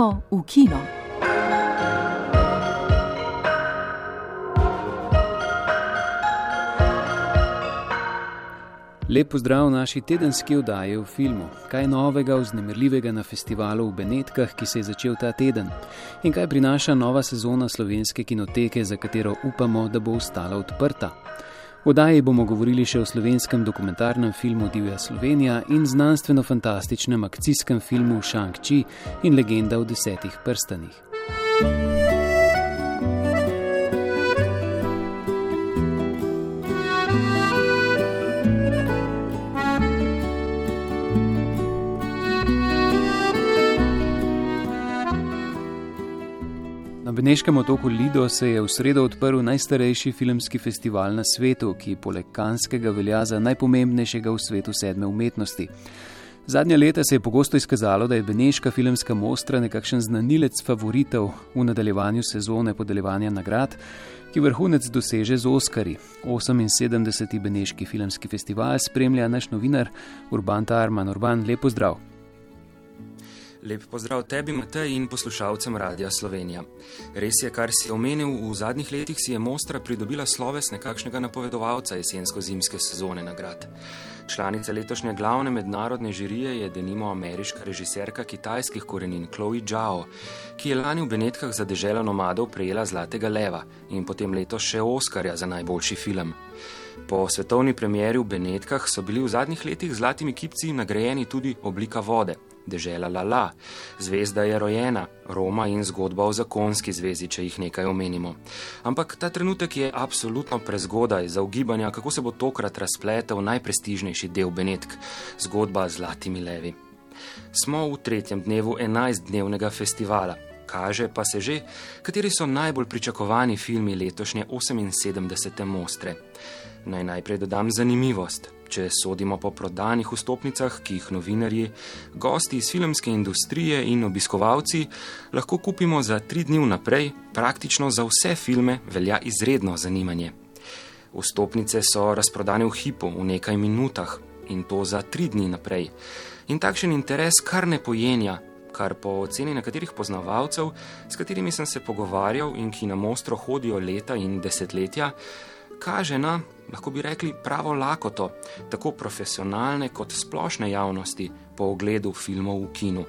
Gremo v kino. Lep pozdrav v naši tedenski oddaji v filmu. Kaj novega, vznemirljivega na festivalu v Benetkah, ki se je začel ta teden? In kaj prinaša nova sezona slovenske kinoteke, za katero upamo, da bo ostala odprta? V oddaji bomo govorili še o slovenskem dokumentarnem filmu Divja Slovenija in znanstveno-fantastičnem akcijskem filmu Shang-Chi in legenda o desetih prstanih. Na Beneškem otoku Lido se je v sredo odprl najstarejši filmski festival na svetu, ki poleg Kanskega velja za najpomembnejšega v svetu sedme umetnosti. Zadnja leta se je pogosto izkazalo, da je Beneška filmska mostra nekakšen znanilec favoritov v nadaljevanju sezone podeljevanja nagrad, ki vrhunec doseže z Oskari. 78. Beneški filmski festival spremlja naš novinar Urban Tarman. Urban, lepo zdrav! Lep pozdrav tebi, Matej, in poslušalcem Radia Slovenija. Res je, kar si omenil, v zadnjih letih si je Mostra pridobila sloves nekakšnega napovedovalca jesensko-zimske sezone nagrad. Članica letošnje glavne mednarodne žirije je denimo ameriška režiserka kitajskih korenin Chloe Zhao, ki je lani v Benetkah za deželo nomadov prejela Zlatega leva in potem letos še Oskarja za najboljši film. Po svetovni premjeri v Benetkah so bili v zadnjih letih zlatimi kipci nagrajeni tudi oblika vode dežela Lala, zvezda je rojena, Roma in zgodba o zakonski zvezi, če jih nekaj omenimo. Ampak ta trenutek je absolutno prezgodaj za ugibanja, kako se bo tokrat razpletel najprestižnejši del Benetk, zgodba z zlatimi levi. Smo v tretjem dnevu enajstdnevnega festivala. Kaže pa se že, kateri so najbolj pričakovani filmi letošnje 78. mostre. Naj najprej dodam zanimivost. Če sodimo po prodanih vstopnicah, ki jih novinarji, gosti iz filmske industrije in obiskovalci lahko kupimo za tri dni vnaprej, praktično za vse filme velja izredno zanimanje. Vstopnice so razprodane v hipu, v nekaj minutah in to za tri dni naprej. In takšen interes kar ne pojenja, kar po oceni nekaterih poznavalcev, s katerimi sem se pogovarjal in ki na mostro hodijo leta in desetletja, kaže na lahko bi rekli, pravo lakoto tako profesionalne kot splošne javnosti po ogledu filmov v kinu,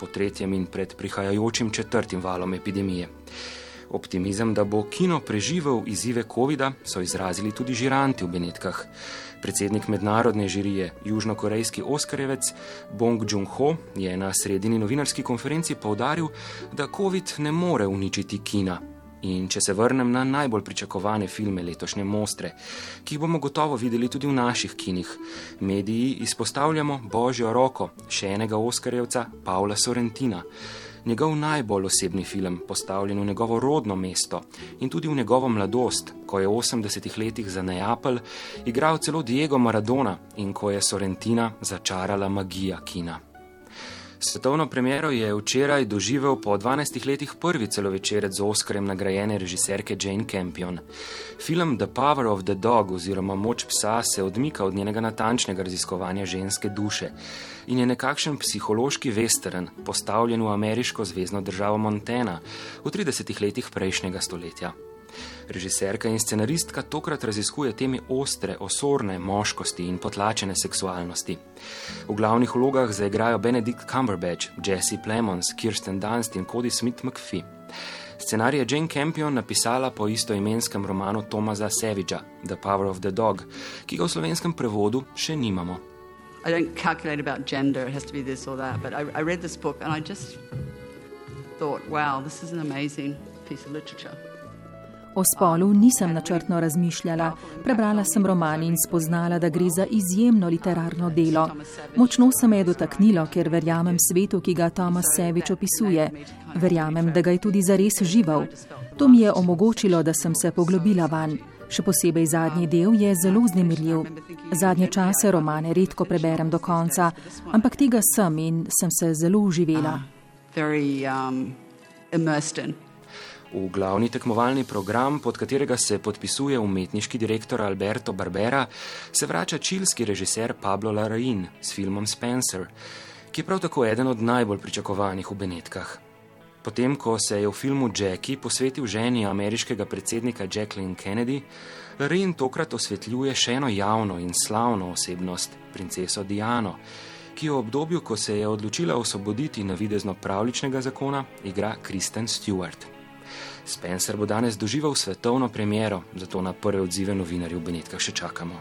po tretjem in pred prihajajočim četrtim valom epidemije. Optimizem, da bo kino preživel izzive COVID-a, so izrazili tudi žiranti v Benetkah. Predsednik mednarodne žirije, južnokorejski Oskarjevec Bong Joon-ho, je na sredini novinarski konferenci povdaril, da COVID ne more uničiti kina, In če se vrnem na najbolj pričakovane filme letošnje Mostre, ki jih bomo gotovo videli tudi v naših kinih, mediji izpostavljamo Božjo roko še enega Oskarjevca, Pavla Sorrentina. Njegov najbolj osebni film, postavljen v njegovo rodno mesto in tudi v njegovo mladost, ko je v 80-ih letih za Neapelj igral celo Diego Maradona in ko je Sorrentina začarala magija kina. Svetovno premiero je včeraj doživel po 12 letih prvi celovečerec z Oskarjem nagrajene režiserke Jane Campion. Film The Power of the Dog oziroma Moč psa se odmika od njenega natančnega raziskovanja ženske duše in je nekakšen psihološki western, postavljen v ameriško zvezdno državo Montana v 30 letih prejšnjega stoletja. Režiserka in scenaristka tokrat raziskuje temi ostre, osorne moškosti in potlačene seksualnosti. V glavnih vlogah zaigrajo Benedict Cumberbatch, Jesse Plemons, Kirsten Dunst in Cody Smith McPhee. Scenarij je Jane Campion napisala po istoimenskem romanu Tomasa Savagea, The Power of the Dog, ki ga v slovenskem prevodu še nimamo. I don't calculate about gender, it has to be this or that, but I, I read this book and I just thought, wow, this is an amazing piece of literature. O spolu nisem načrtno razmišljala. Prebrala sem roman in spoznala, da gre za izjemno literarno delo. Močno se me je dotaknilo, ker verjamem svetu, ki ga Tomas Sevič opisuje. Verjamem, da ga je tudi zares žival. To mi je omogočilo, da sem se poglobila van. Še posebej zadnji del je zelo znemirljiv. Zadnje čase romane redko preberem do konca, ampak tega sem in sem se zelo uživela. Very, um, V glavni tekmovalni program, pod katerega se podpisuje umetniški direktor Alberto Barbera, se vrača čilski režiser Pablo Larraín s filmom Spencer, ki je prav tako eden od najbolj pričakovanih v Benetkah. Potem, ko se je v filmu Jackie posvetil ženi ameriškega predsednika Jacqueline Kennedy, Lorraine tokrat osvetljuje še eno javno in slavno osebnost, princeso Diano, ki v obdobju, ko se je odločila osvoboditi navidezno pravličnega zakona, igra Kristen Stewart. Spencer bo danes doživel svetovno premiero, zato na prve odzive novinarjev v Benetkah še čakamo.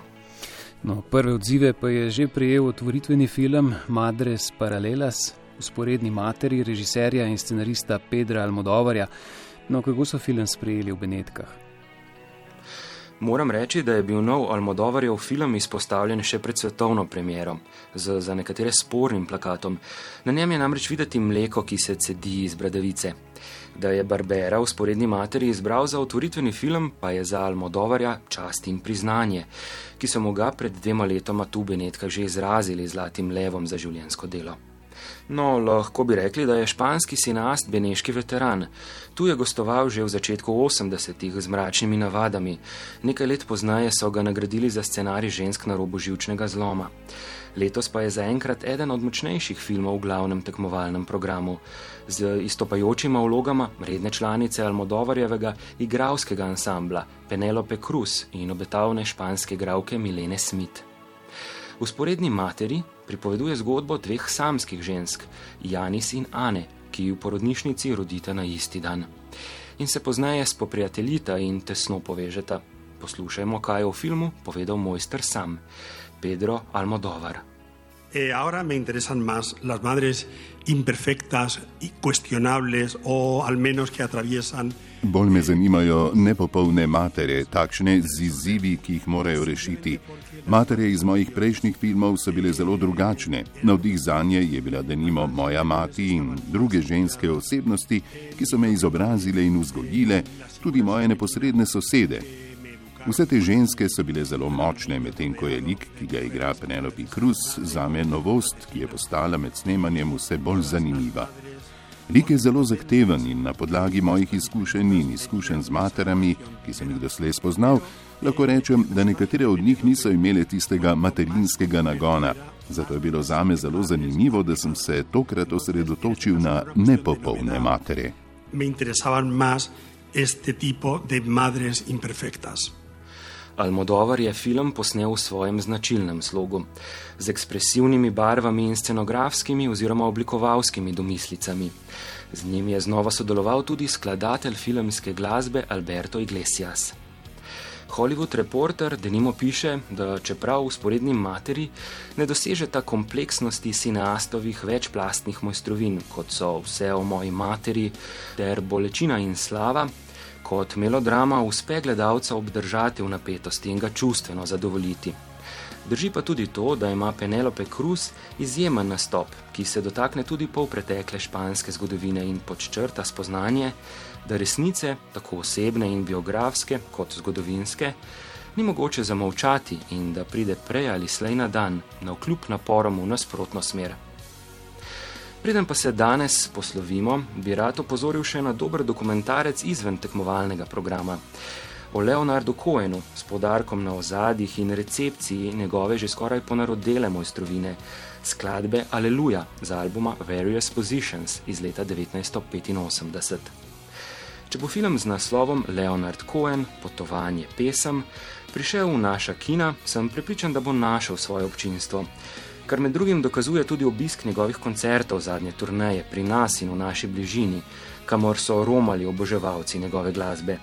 No, prve odzive pa je že prijel otvoritveni film Madres Paralelas, usporedni materi režiserja in scenarista Pedra Almodovarja. No, kako so film sprejeli v Benetkah? Moram reči, da je bil nov Almodovarjev film izpostavljen še pred svetovno premiero, z za nekatere spornim plakatom. Na njem je namreč videti mleko, ki se cedi iz bradavice. Da je Barbera v sporedni materi izbral za otvoritveni film, pa je za Almodovarja čast in priznanje, ki so mu ga pred dvema letoma tu Benetka že izrazili zlatim levom za življensko delo. No, lahko bi rekli, da je španski sinast beneški veteran. Tu je gostoval že v začetku 80-ih z mračnimi navadami. Nekaj let pozneje so ga nagradili za scenarij žensk na robu živčnega zloma. Letos pa je zaenkrat eden od močnejših filmov v glavnem tekmovalnem programu. Z istopajočima vlogama redne članice Almodovarjevega igralskega ansambla Penelope Cruz in obetavne španske igralke Milene Smith. V sporedni materi pripoveduje zgodbo dveh samskih žensk, Janis in Ane, ki v porodnišnici rodita na isti dan. In se pozneje spoprijateljita in tesno povežeta. Poslušajmo, kaj je v filmu povedal mojster sam, Pedro Almodovar. Eh, ahora me interesan más las madres imperfectas cuestionables o al menos que atraviesan. Bolj me zanimajo nepopolne matere, takšne z izzivi, ki jih morajo rešiti. Matere iz mojih prejšnjih filmov so bile zelo drugačne. Navdih za nje je bila denimo moja mati in druge ženske osebnosti, ki so me izobrazile in vzgojile, tudi moje neposredne sosede. Vse te ženske so bile zelo močne, medtem ko je lik, ki ga igra Penelope Cruz, za me novost, ki je postala med snemanjem vse bolj zanimiva. Lik je zelo zahteven in na podlagi mojih izkušenj in izkušenj z materami, ki sem jih doslej spoznal, lahko rečem, da nekatere od njih niso imele tistega materinskega nagona. Zato je bilo za me zelo zanimivo, da sem se tokrat osredotočil na nepopolne matere. Me interesaban más este tipo de madres imperfectas. Almodovar je film posnel v svojem značilnem slogu, z ekspresivnimi barvami in scenografskimi oziroma oblikovalskimi domislicami. Z njim je znova sodeloval tudi skladatelj filmske glasbe Alberto Iglesias. Hollywood Reporter denimo piše, da čeprav v sporedni materi ne doseže ta kompleksnosti sineastovih večplastnih mojstrovin, kot so vse o moji materi ter bolečina in slava, kot melodrama uspe gledalca obdržati v napetosti in ga čustveno zadovoljiti. Drži pa tudi to, da ima Penelope Cruz izjemen nastop, ki se dotakne tudi pol pretekle španske zgodovine in podčrta spoznanje, da resnice, tako osebne in biografske kot zgodovinske, ni mogoče zamovčati in da pride prej ali slej na dan, na vkljub naporom v nasprotno smer. Preden pa se danes poslovimo, bi rad opozoril še na dober dokumentarec izven tekmovalnega programa. O Leonardu Cohenu s podarkom na ozadjih in recepciji njegove že skoraj ponarodele mojstrovine, skladbe Aleluja z albuma Various Positions iz leta 1985. Če bo film z naslovom Leonard Cohen, potovanje pesem, prišel v naša kina, sem prepričan, da bo našel svoje občinstvo kar med drugim dokazuje tudi obisk njegovih koncertov zadnje turneje pri nas in v naši bližini, kamor so romali oboževalci njegove glasbe.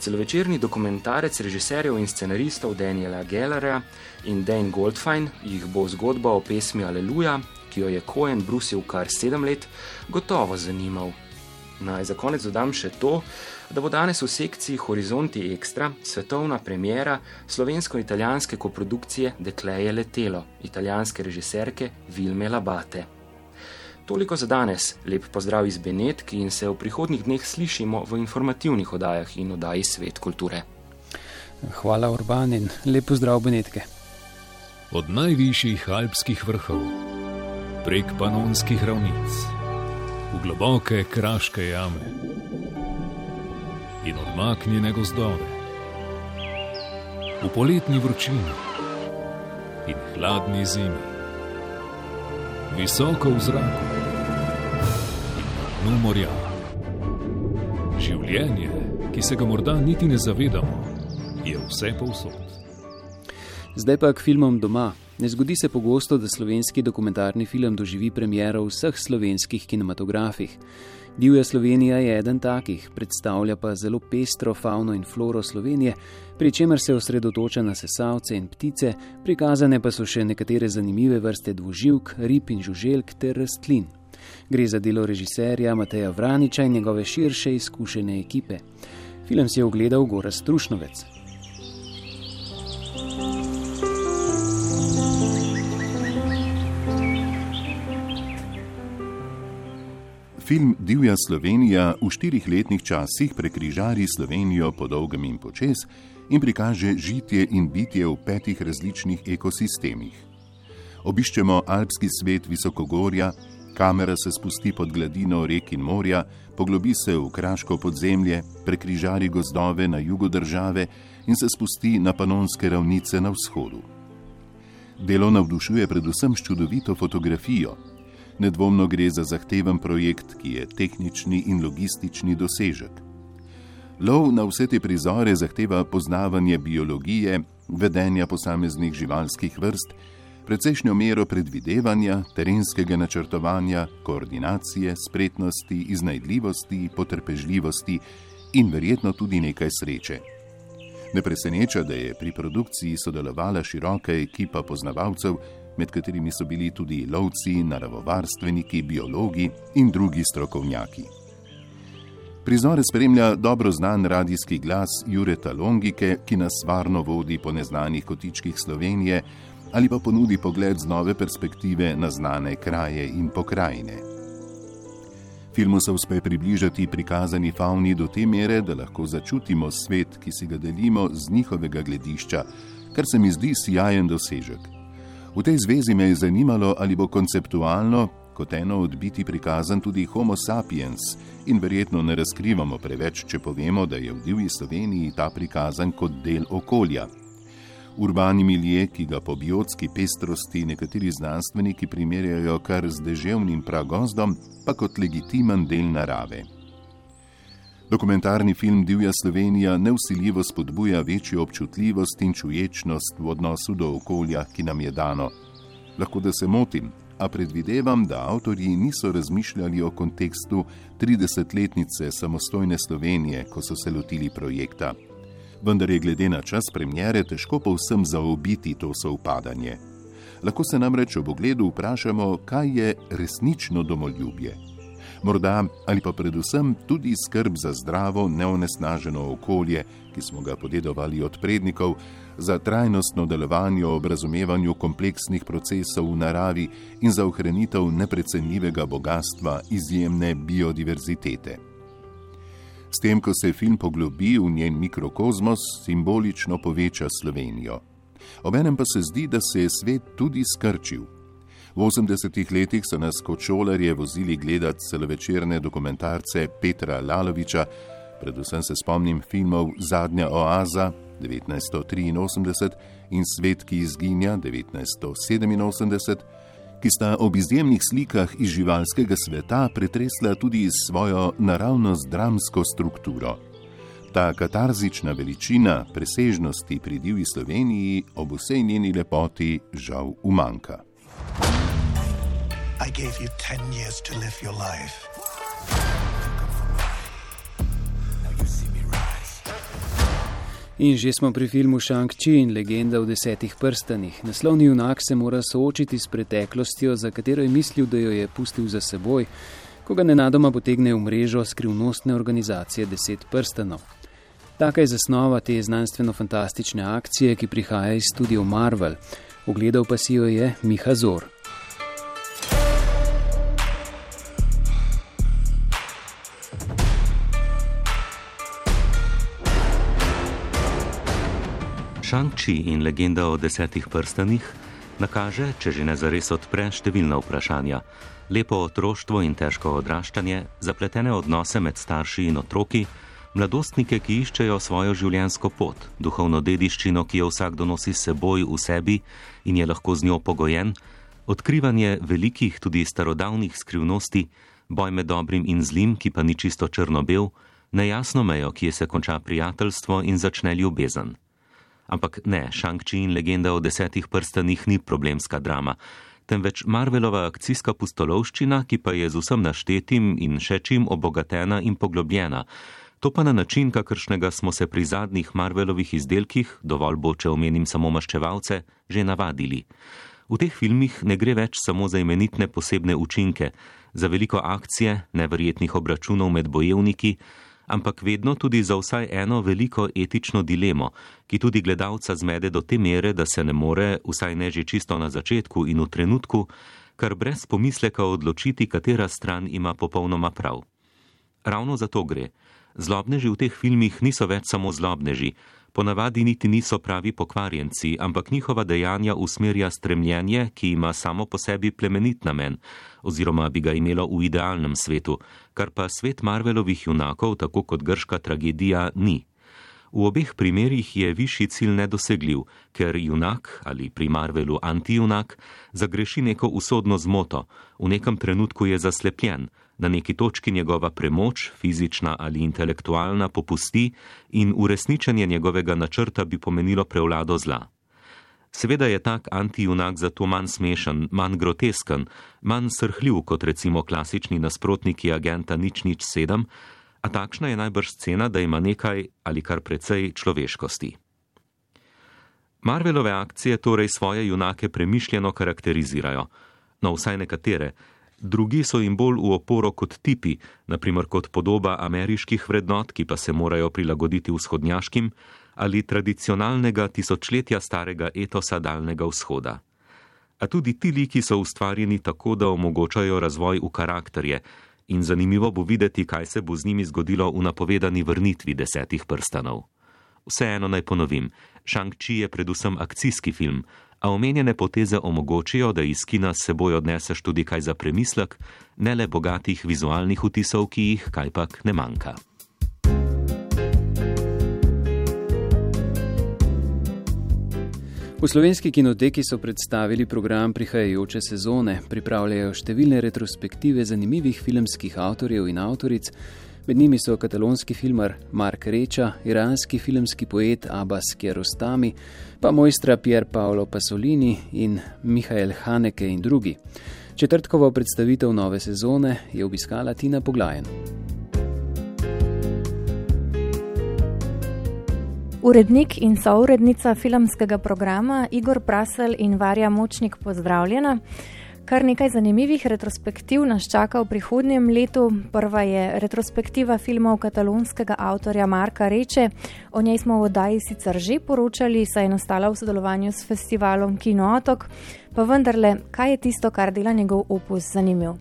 Celovečerni dokumentarec režiserjev in scenaristov Daniela Gellera in Dane Goldfein jih bo zgodba o pesmi Aleluja, ki jo je Cohen brusil kar sedem let, gotovo zanimal. Naj za konec dodam še to, da bo danes v sekciji Horizonti Extra svetovna premjera slovensko-italijanske koprodukcije Dekleje letelo italijanske režiserke Vilme Labate. Toliko za danes, lep pozdrav iz Benetki in se v prihodnih dneh slišimo v informativnih oddajah in oddaji Svet kulture. Hvala, Urban in lep pozdrav Benetke. Od najvišjih alpskih vrhov prek panonskih ravnic v globoke kraške jame in odmaknjene gozdove. V poletni vročini in hladni zimi, visoko v zraku in na dnu morja. Življenje, ki se ga morda niti ne zavedamo, je vse povsod. Zdaj pa k filmom doma. Ne zgodi se pogosto, da slovenski dokumentarni film doživi premjero v vseh slovenskih kinematografih. Divja Slovenija je eden takih, predstavlja pa zelo pestro fauno in floro Slovenije, pri čemer se osredotoča na sesalce in ptice, prikazane pa so še nekatere zanimive vrste dvoživk, rib in žuželk ter rastlin. Gre za delo režiserja Mateja Vraniča in njegove širše izkušene ekipe. Film si je ogledal Gora Strušnovec. Film Divja Slovenija v štirih letnih časih prekrižari Slovenijo po dolgem in počes in prikaže žitje in bitje v petih različnih ekosistemih. Obiščemo alpski svet visokogorja, kamera se spusti pod gladino rek in morja, poglobi se v kraško podzemlje, prekrižari gozdove na jugu države in se spusti na panonske ravnice na vzhodu. Delo navdušuje predvsem s čudovito fotografijo. Nedvomno gre za zahteven projekt, ki je tehnični in logistični dosežek. Lov na vse te prizore zahteva poznavanje biologije, vedenja posameznih živalskih vrst, precejšnjo mero predvidevanja, terenskega načrtovanja, koordinacije, spretnosti, iznajdljivosti, potrpežljivosti in verjetno tudi nekaj sreče. Ne preseneča, da je pri produkciji sodelovala široka ekipa poznavalcev, med katerimi so bili tudi lovci, naravovarstveniki, biologi in drugi strokovnjaki. Prizore spremlja dobro znan radijski glas Jureta Longike, ki nas varno vodi po neznanih kotičkih Slovenije ali pa ponudi pogled z nove perspektive na znane kraje in pokrajine. Filmu se uspe približati prikazani fauni do te mere, da lahko začutimo svet, ki si ga delimo z njihovega gledišča, kar se mi zdi sijajen dosežek. V tej zvezi me je zanimalo, ali bo konceptualno kot eno od biti prikazan tudi Homo sapiens in verjetno ne razkrivamo preveč, če povemo, da je v divji Sloveniji ta prikazan kot del okolja. Urbani milje, ki ga po biotski pestrosti nekateri znanstveniki primerjajo kar z deževnim pragozdom, pa kot legitimen del narave. Dokumentarni film Divja Slovenija neusiljivo spodbuja večjo občutljivost in čuječnost v odnosu do okolja, ki nam je dano. Lahko da se motim, a predvidevam, da avtorji niso razmišljali o kontekstu 30-letnice samostojne Slovenije, ko so se lotili projekta. Vendar je glede na čas premjere težko povsem zaobiti to sovpadanje. Lahko se namreč ob ogledu vprašamo, kaj je resnično domoljubje morda ali pa predvsem tudi skrb za zdravo, neonesnaženo okolje, ki smo ga podedovali od prednikov, za trajnostno delovanje ob razumevanju kompleksnih procesov v naravi in za ohranitev neprecenljivega bogatstva izjemne biodiverzitete. S tem, ko se film poglobi v njen mikrokozmos, simbolično poveča Slovenijo. Obenem pa se zdi, da se je svet tudi skrčil. V 80-ih letih so nas kot šolarje vozili gledati celovečerne dokumentarce Petra Laloviča, predvsem se spomnim filmov Zadnja oaza 1983 in Svet, ki izginja 1987, ki sta ob izjemnih slikah iz živalskega sveta pretresla tudi svojo naravnost dramsko strukturo. Ta katarzična veličina presežnosti pri divji Sloveniji ob vsej njeni lepoti žal umanka. I gave you 10 years to live your life. In že smo pri filmu Shang-Chi in legenda v desetih prstanih. Naslovni junak se mora soočiti s preteklostjo, za katero je mislil, da jo je pustil za seboj, ko ga nenadoma potegne v mrežo skrivnostne organizacije Deset prstanov. Taka je zasnova te znanstveno-fantastične akcije, ki prihaja iz studia Marvel. Ogledal pa si jo je Miha Zor. Shang-Chi in legenda o desetih prstanih nakaže, če že ne zares odpre, številna vprašanja. Lepo otroštvo in težko odraščanje, zapletene odnose med starši in otroki, mladostnike, ki iščejo svojo življenjsko pot, duhovno dediščino, ki jo vsakdo nosi s seboj v sebi in je lahko z njo pogojen, odkrivanje velikih, tudi starodavnih skrivnosti, boj med dobrim in zlim, ki pa ni čisto črno-bel, nejasno mejo, kje se konča prijateljstvo in začne ljubezen. Ampak ne, Shang-Chi in legenda o desetih prstanih ni problemska drama, temveč Marvelova akcijska pustolovščina, ki pa je z vsem naštetim in še čim obogatena in poglobljena. To pa na način, kakršnega smo se pri zadnjih Marvelovih izdelkih, dovolj bo, če omenim samo maščevalce, že navadili. V teh filmih ne gre več samo za imenitne posebne učinke, za veliko akcije, neverjetnih obračunov med bojevniki, ampak vedno tudi za vsaj eno veliko etično dilemo, ki tudi gledalca zmede do te mere, da se ne more, vsaj ne že čisto na začetku in v trenutku, kar brez pomisleka odločiti, katera stran ima popolnoma prav. Ravno za to gre. Zlobneži v teh filmih niso več samo zlobneži, ponavadi niti niso pravi pokvarjenci, ampak njihova dejanja usmerja stremljenje, ki ima samo po sebi plemenit namen, oziroma bi ga imelo v idealnem svetu, kar pa svet Marvelovih junakov, tako kot grška tragedija, ni. V obeh primerjih je višji cilj nedosegljiv, ker junak ali pri Marvelu antijunak zagreši neko usodno zmoto, v nekem trenutku je zaslepljen, na neki točki njegova premoč, fizična ali intelektualna, popusti in uresničenje njegovega načrta bi pomenilo prevlado zla. Seveda je tak antijunak zato manj smešen, manj grotesken, manj srhljiv kot recimo klasični nasprotniki agenta nič nič sedem, a takšna je najbrž scena, da ima nekaj ali kar precej človeškosti. Marvelove akcije torej svoje junake premišljeno karakterizirajo, no vsaj nekatere, drugi so jim bolj v oporo kot tipi, naprimer kot podoba ameriških vrednot, ki pa se morajo prilagoditi vzhodnjaškim, ali tradicionalnega tisočletja starega etosa daljnega vzhoda. A tudi ti liki so ustvarjeni tako, da omogočajo razvoj v karakterje, in zanimivo bo videti, kaj se bo z njimi zgodilo v napovedani vrnitvi desetih prstanov. Vseeno naj ponovim, Shang-Chi je predvsem akcijski film, a omenjene poteze omogočijo, da iz kina s seboj odneseš tudi kaj za premislek, ne le bogatih vizualnih vtisov, ki jih kajpak ne manjka. V slovenski kinoteki so predstavili program prihajajoče sezone, pripravljajo številne retrospektive zanimivih filmskih avtorjev in avtoric, Med njimi so katalonski filmar Mark Reča, iranski filmski poet Abbas Kiarostami, pa mojstra Pier Paolo Pasolini in Mihael Haneke in drugi. Četrtkovo predstavitev nove sezone je obiskala Tina Poglajen. Urednik in sourednica filmskega programa Igor Prasel in Varja Močnik pozdravljena. Kar nekaj zanimivih retrospektiv nas čaka v prihodnjem letu. Prva je retrospektiva filmov katalonskega avtorja Marka Reče. O njej smo v oddaji sicer že poročali, saj je nastala v sodelovanju s festivalom Kino Otok. Pa vendarle, kaj je tisto, kar dela njegov opus zanimiv?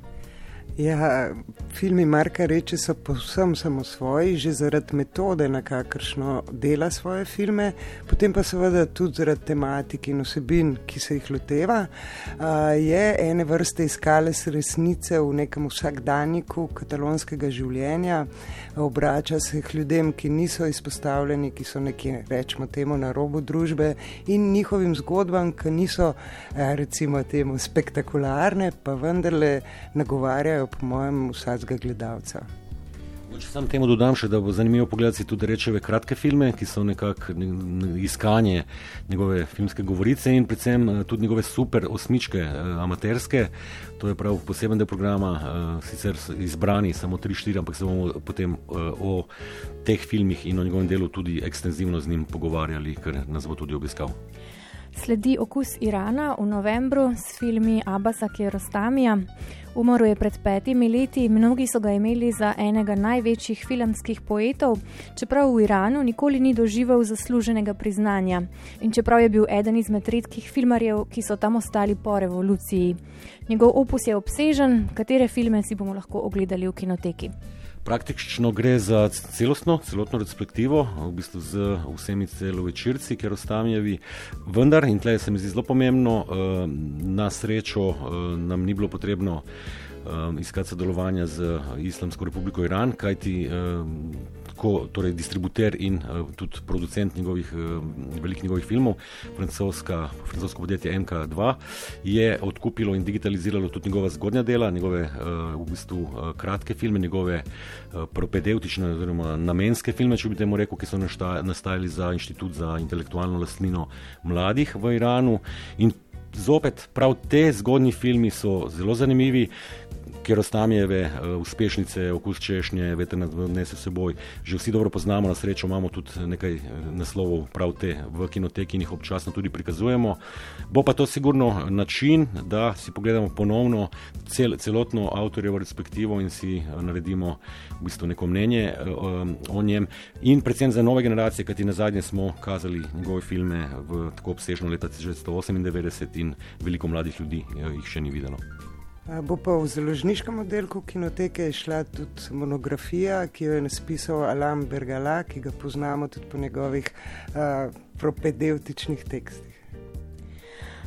Ja, filmi Marka Reče so povsem samosvoji, že zaradi metode, na kakršno dela svoje filme, potem pa seveda tudi zaradi tematike in osebin, ki se jih loteva. Je ene vrste iskale resnice v nekem vsakdanjiku katalonskega življenja, obrača se k ljudem, ki niso izpostavljeni, ki so nekje, rečemo temu, na robu družbe in njihovim zgodbam, ki niso, recimo, temu spektakularne, pa vendarle nagovarjajo po mojem, vsakega gledalca. Če sam temu dodam še, da bo zanimivo pogledati tudi rečeve kratke filme, ki so nekako iskanje njegove filmske govorice in predvsem eh, tudi njegove super osmičke, eh, amaterske. To je prav poseben del programa, eh, sicer izbrani samo 3-4, ampak se bomo potem o teh filmih in o njegovem delu tudi ekstenzivno z njim pogovarjali, ker nas bo tudi obiskal. Sledi okus Irana v novembru s filmi Abasa Kierostamija. Umrl je pred petimi leti, mnogi so ga imeli za enega največjih filmskih poetov, čeprav v Iranu nikoli ni doživel zasluženega priznanja in čeprav je bil eden izmed redkih filmarjev, ki so tam ostali po revoluciji. Njegov opus je obsežen, katere filme si bomo lahko ogledali v kinoteki. Praktično gre za celostno, celotno retrospektivo, v bistvu z vsemi celovečerci, ker ostamjevi. Vendar, in tle se mi zdi zelo pomembno, eh, na srečo eh, nam ni bilo potrebno um, iskati sodelovanja z Islamsko republiko Iran, kajti um, ko, torej distributer in uh, tudi producent njegovih, uh, velikih njegovih filmov, francosko podjetje MK2, je odkupilo in digitaliziralo tudi njegova zgodnja dela, njegove uh, v bistvu uh, kratke filme, njegove uh, propedeutične oziroma namenske filme, če bi temu rekel, ki so nastajali za Inštitut za intelektualno lastnino mladih v Iranu. In zopet, prav te zgodni filmi so zelo zanimivi. Kerostamijeve uh, uspešnice, okus češnje, veter nadnese seboj. Že vsi dobro poznamo, na srečo imamo tudi nekaj eh, naslovov prav te v kinoteki in jih občasno tudi prikazujemo. Bo pa to sigurno način, da si pogledamo ponovno cel, celotno avtorjevo perspektivo in si naredimo v bistvu neko mnenje uh, o njem. In predvsem za nove generacije, kajti na zadnje smo kazali njegove filme v tako obsežno leta 1998 in veliko mladih ljudi jih še ni videlo. Bo pa v založniškem oddelku kinoteke šla tudi monografija, ki jo je napisal Alam Bergala, ki ga poznamo tudi po njegovih uh, propedeutičnih tekstih.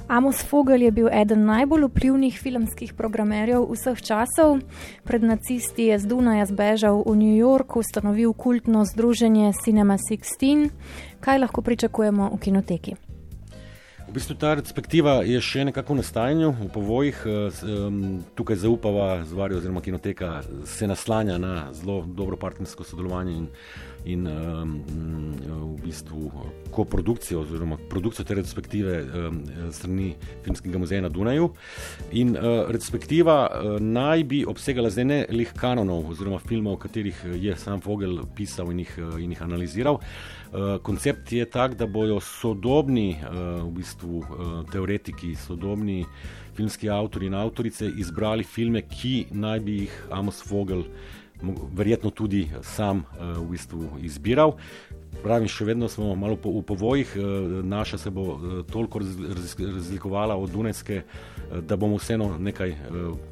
Amos Fogel je bil eden najbolj vplivnih filmskih programerjev vseh časov. Pred nacisti je z Dunaja zbežal v New York, ustanovil kultno združenje Cinema 16. Kaj lahko pričakujemo v kinoteki? V bistvu ta perspektiva je še nekako v nastajanju, v povojih. Eh, tukaj zaupava zvarja, oziroma kinoteka se naslanja na zelo dobro partnersko sodelovanje in, in v bistvu koprodukcijo, oziroma produkcijo te perspektive strani Filmskega muzeja na Dunaju. In eh, perspektiva eh, naj bi obsegala zdaj ne lih kanonov, oziroma filmov, katerih je sam Vogel pisal in jih, in jih analiziral. Eh, koncept je tak, da bodo sodobni uh, v bistvu, uh, teoretiki, sodobni filmski avtori in avtorice izbrali filme, ki naj bi jih Amos Vogel verjetno tudi sam uh, v bistvu izbiral. Pravim, še vedno smo malo po, v povojih, naša se bo toliko razlikovala od Dunajske, da bomo vseeno nekaj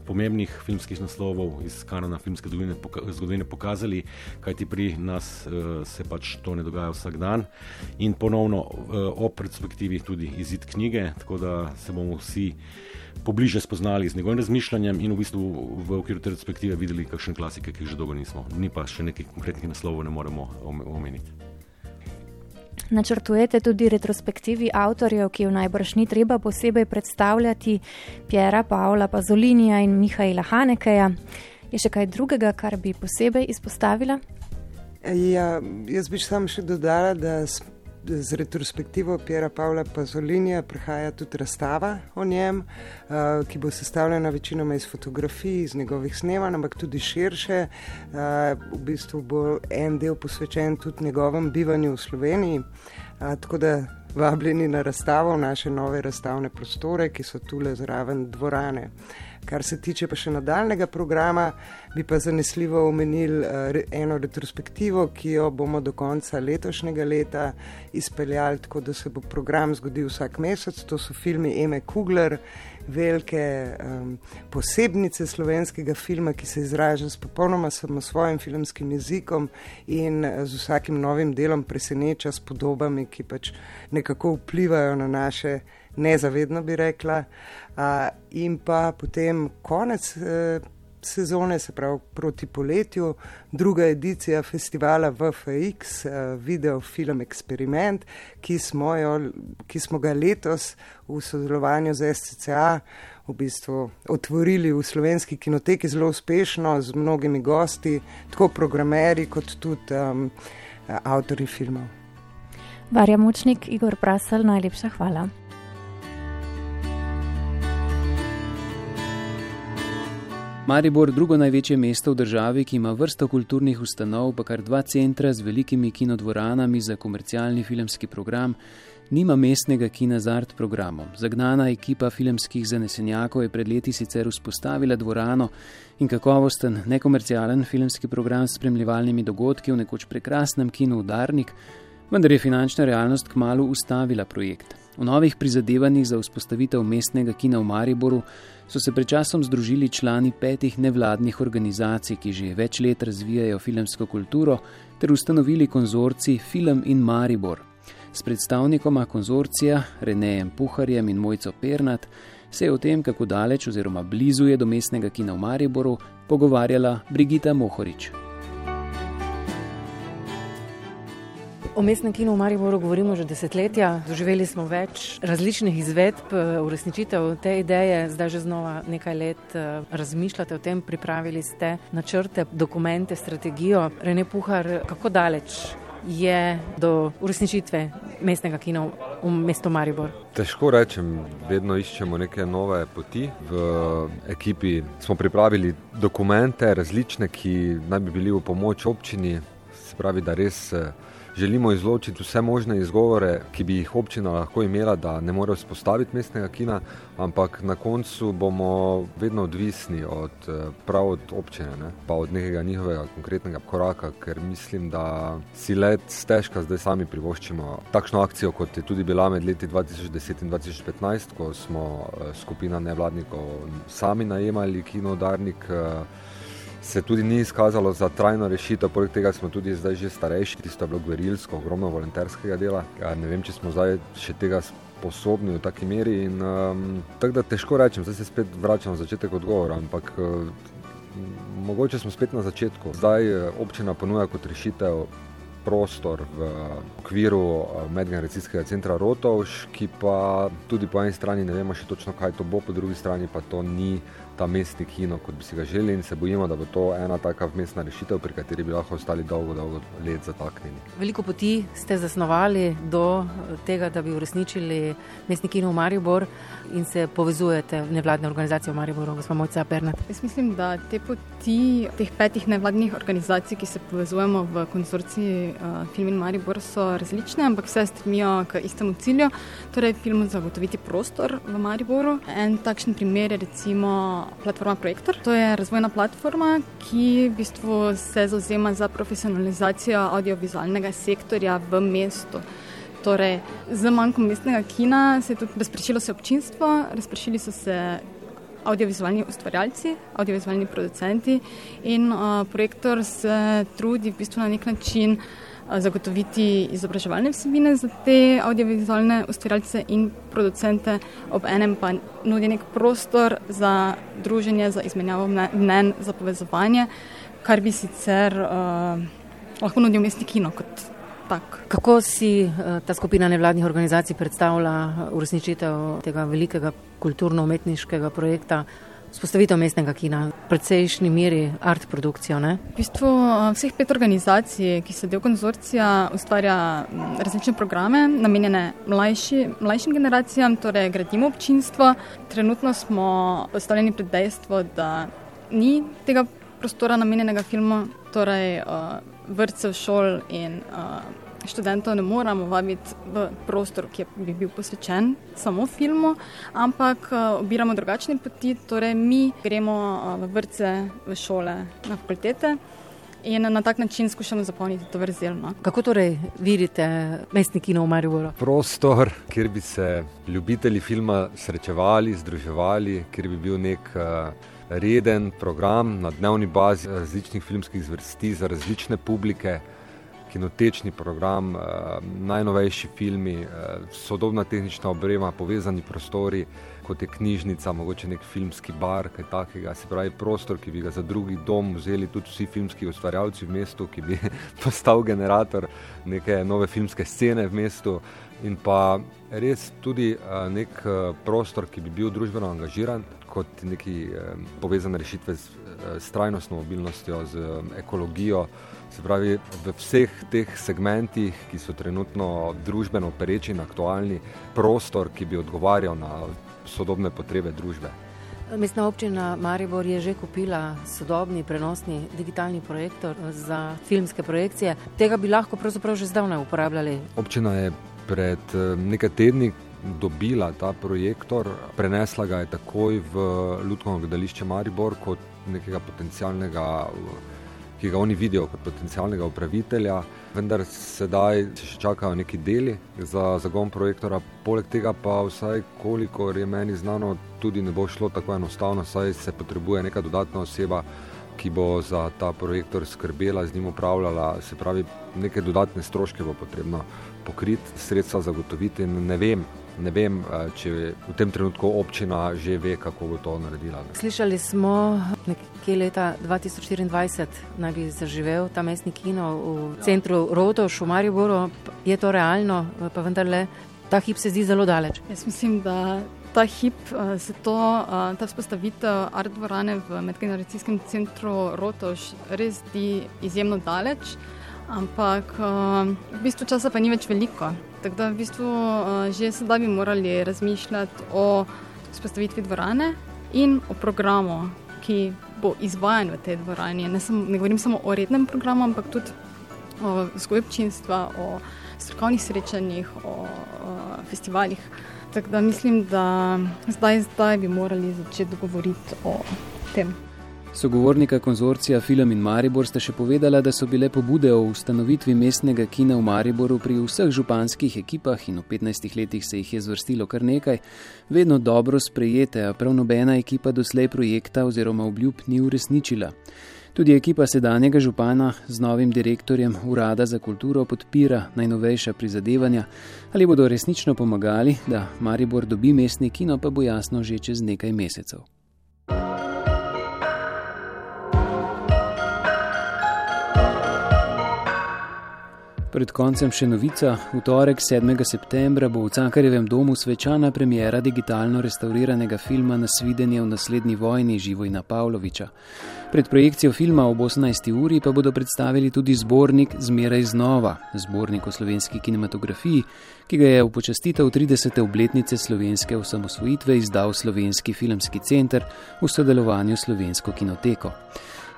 pomembnih filmskih naslovov iz kanona filmske zgodovine, zgodovine pokazali, kajti pri nas se pač to ne dogaja vsak dan. In ponovno o perspektivi tudi izid knjige, tako da se bomo vsi pobliže spoznali z njegovim razmišljanjem in v bistvu v okviru te perspektive videli kakšne klasike, ki jih že dolgo nismo. Ni pa še nekih konkretnih naslovov, ne moremo omeniti. Načrtujete tudi retrospektivi avtorjev, ki jo najbrž ni treba posebej predstavljati, Pjera, Pavla, Pazolinija in Mihajla Hanekeja. Je še kaj drugega, kar bi posebej izpostavila? Ja, jaz bi sam še dodala, da z retrospektivo Pjera Pavla Pazolinija prihaja tudi razstava o njem, uh, ki bo sestavljena večinoma iz fotografij, iz njegovih snemanj, ampak tudi širše. Uh, v bistvu bo en del posvečen tudi njegovem bivanju v Sloveniji. Uh, tako da vabljeni na razstavo, naše nove razstavne prostore, ki so tule zraven dvorane. Kar se tiče pa še nadaljnega programa, bi pa zanesljivo omenil uh, eno retrospektivo, ki jo bomo do konca letošnjega leta izpeljali, tako da se bo program zgodil vsak mesec. To so filmi Eme Kugler, velike um, posebnice slovenskega filma, ki se izraža s popolnoma samo svojim filmskim jezikom in uh, z vsakim novim delom preseneča s podobami, ki pač nekako vplivajo na naše nezavedno bi rekla. Uh, in pa potem konec uh, sezone, se pravi proti poletju, druga edicija festivala VFX, uh, video film Experiment, ki smo, jo, ki smo ga letos v sodelovanju z SCCA. V bistvu otvorili v slovenski kinoteki zelo uspešno, z mnogimi gosti, tako programeri, kot tudi um, avtori filmov. Varja Močnik, Igor Prasel, najlepša hvala. Maribor, drugo največje mesto v državi, ki ima vrsto kulturnih ustanov, pa kar dva centra z velikimi kinodvoranami za komercialni filmski program, nima mestnega kina z art programom. Zagnana ekipa filmskih zanesenjakov je pred leti sicer vzpostavila dvorano in kakovosten nekomercialen filmski program s spremljevalnimi dogodki v nekoč prekrasnem kinu Udarnik, vendar je finančna realnost kmalo ustavila projekt. V novih prizadevanjih za vzpostavitev mestnega kina v Mariboru so se pred časom združili člani petih nevladnih organizacij, ki že več let razvijajo filmsko kulturo, ter ustanovili konzorci Film in Maribor. S predstavnikoma konzorcija Renejem Puharjem in Mojco Pernat se je o tem, kako daleč oziroma blizu je do mestnega kina v Mariboru, pogovarjala Brigita Mohorič. O mestnem kinu v Mariboru govorimo že desetletja. Doživeli smo več različnih izvedb, uresničitev te ideje, zdaj že znova nekaj let eh, razmišljate o tem, pripravili ste načrte, dokumente, strategijo. Rene Puhar, kako daleč je do uresničitve mestnega kina v mestu Maribor? Težko rečem, vedno iščemo neke nove poti. V ekipi smo pripravili dokumente, različne, ki naj bi bili v pomoč občini, se pravi, da res eh, želimo izločiti vse možne izgovore, ki bi jih občina lahko imela, da ne more vzpostaviti mestnega kina, ampak na koncu bomo vedno odvisni od eh, prav od občine, ne? pa od nekega njihovega konkretnega koraka, ker mislim, da si let stežka zdaj sami privoščimo takšno akcijo, kot je tudi bila med leti 2010 in 2015, ko smo eh, skupina nevladnikov sami najemali kino Darnik. Eh, se tudi ni izkazalo za trajno rešitev, poleg tega smo tudi zdaj že starejši, tisto je bilo gverilsko, ogromno volonterskega dela. Ja, ne vem, če smo zdaj še tega sposobni v taki meri. In, um, tako da težko rečem, zdaj se spet vračam na začetek odgovora, ampak uh, mogoče smo spet na začetku. Zdaj uh, občina ponuja kot rešitev. Prostor v okviru uh, medgeneracijskega centra Rotovš, ki pa tudi po eni strani ne vemo še točno, kaj to bo, po drugi strani pa to ni ta mestni kino, kot bi si ga želeli, in se bojimo, da bo to ena taka vmesna rešitev, pri kateri bi lahko ostali dolgo, dolgo let zataknjeni. Veliko poti ste zasnovali do tega, da bi uresničili mestni kino v Maribor in se povezujete v nevladne organizacije v Mariboru, gospod Mojca Bernat. Jaz mislim, da te poti teh petih nevladnih organizacij, ki se povezujemo v konzorciji uh, Film in Maribor, so različne, ampak vse stremijo k istemu cilju, torej filmu zagotoviti prostor v Mariboru. En takšen primer je recimo platforma Projektor. To je razvojna platforma, ki v bistvu se zauzema za profesionalizacijo audiovizualnega sektorja v mestu. Torej, z manjkom mestnega kina se je tudi razpršilo se občinstvo, razpršili so se audiovizualni ustvarjalci, audiovizualni producenti in uh, projektor se trudi v bistvu na nek način zagotoviti izobraževalne vsebine za te audiovizualne ustvarjalce in producente, ob enem pa nudi nek prostor za druženje, za izmenjavo mnen, za povezovanje, kar bi sicer uh, lahko nudil mestni kino kot tak. Kako si uh, ta skupina nevladnih organizacij predstavlja uresničitev tega velikega kulturno-umetniškega projekta? Spostavitev mestnega kina, precejšnji meri art produkcijo. Ne? V bistvu vseh pet organizacij, ki so del konzorcija, ustvarja različne programe, namenjene mlajši, mlajšim generacijam, torej gradimo občinstvo. Trenutno smo postavljeni pred dejstvo, da ni tega prostora namenjenega filmu, torej uh, vrtcev, šol in uh, študentov ne moramo vabiti v prostor, ki bi bil posvečen samo filmu, ampak uh, obiramo drugačne poti, torej mi gremo uh, v vrtce, v šole, na fakultete. In na tak način skušamo zapolniti to vrzelno. Kako torej vidite mestni kino v Mariboru? Prostor, kjer bi se ljubitelji filma srečevali, združevali, kjer bi bil nek uh, reden program na dnevni bazi različnih filmskih zvrsti za različne publike kinotečni program, eh, najnovejši filmi, eh, sodobna tehnična obrema, povezani prostori, kot je knjižnica, mogoče nek filmski bar, kaj takega. Se pravi, prostor, ki bi ga za drugi dom vzeli tudi vsi filmski ustvarjalci v mestu, ki bi postal generator neke nove filmske scene v mestu. In pa res tudi eh, nek prostor, ki bi bil družbeno angažiran, kot neki povezane rešitve s, s trajnostno mobilnostjo, z ekologijo. Se pravi, v vseh teh segmentih, ki so trenutno družbeno pereči in aktualni, prostor, ki bi odgovarjal na sodobne potrebe družbe. Mestna občina Maribor je že kupila sodobni prenosni digitalni projektor za filmske projekcije. Tega bi lahko pravzaprav že zdavnaj uporabljali. Občina je pred eh, nekaj tedni dobila ta projektor, prenesla ga je takoj v Ljudsko gledališče Maribor kot nekega potencialnega ki ga oni vidijo kot potencialnega upravitelja, vendar sedaj se še čakajo neki deli za zagon projektora. Poleg tega pa vsaj kolikor je meni znano, tudi ne bo šlo tako enostavno, saj se potrebuje neka dodatna oseba, ki bo za ta projektor skrbela, z njim upravljala, se pravi, neke dodatne stroške bo potrebno pokriti, sredstva zagotoviti. Ne vem, ne vem, če v tem trenutku občina že ve, kako bo to naredila. Slišali smo, nekje leta 2024 naj bi zaživel ta mestni kino v centru Rotoš v Mariboru. Je to realno, pa vendarle ta hip se zdi zelo daleč. Jaz mislim, da ta hip, se to, ta vzpostavitev art dvorane v medgeneracijskem centru Rotoš res zdi izjemno daleč. Ampak v bistvu časa pa ni več veliko. Tako da v bistvu že sedaj bi morali razmišljati o vzpostavitvi dvorane in o programu, ki bo izvajan v tej dvorani. Ne, sem, ne govorim samo o rednem programu, ampak tudi o vzgoju občinstva, o strokovnih srečanjih, o, o festivalih. Tako da mislim, da zdaj, zdaj bi morali začeti govoriti o tem. Sogovornika konzorcija Film in Maribor sta še povedala, da so bile pobude o ustanovitvi mestnega kina v Mariboru pri vseh županskih ekipah in v 15 letih se jih je zvrstilo kar nekaj, vedno dobro sprejete, a prav nobena ekipa doslej projekta oziroma obljub ni uresničila. Tudi ekipa sedanjega župana z novim direktorjem Urada za kulturo podpira najnovejša prizadevanja, ali bodo resnično pomagali, da Maribor dobi mestni kino, pa bo jasno že čez nekaj mesecev. Pred koncem še novica. V torek 7. septembra bo v Cankarjevem domu svečana premjera digitalno restauriranega filma Nasvidenje v naslednji vojni Živojna Pavloviča. Pred projekcijo filma ob 18. uri pa bodo predstavili tudi zbornik Zmeraj znova, zbornik o slovenski kinematografiji, ki ga je v počastitev 30. obletnice slovenske osamosvojitve izdal Slovenski filmski center v sodelovanju s Slovensko kinoteko.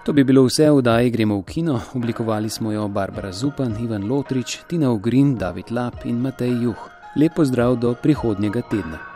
To bi bilo vse v oddaji Gremo v kino, oblikovali smo jo Barbara Zupan, Ivan Lotrič, Tina Ogrin, David Lap in Matej Juh. Lepo zdrav do prihodnjega tedna.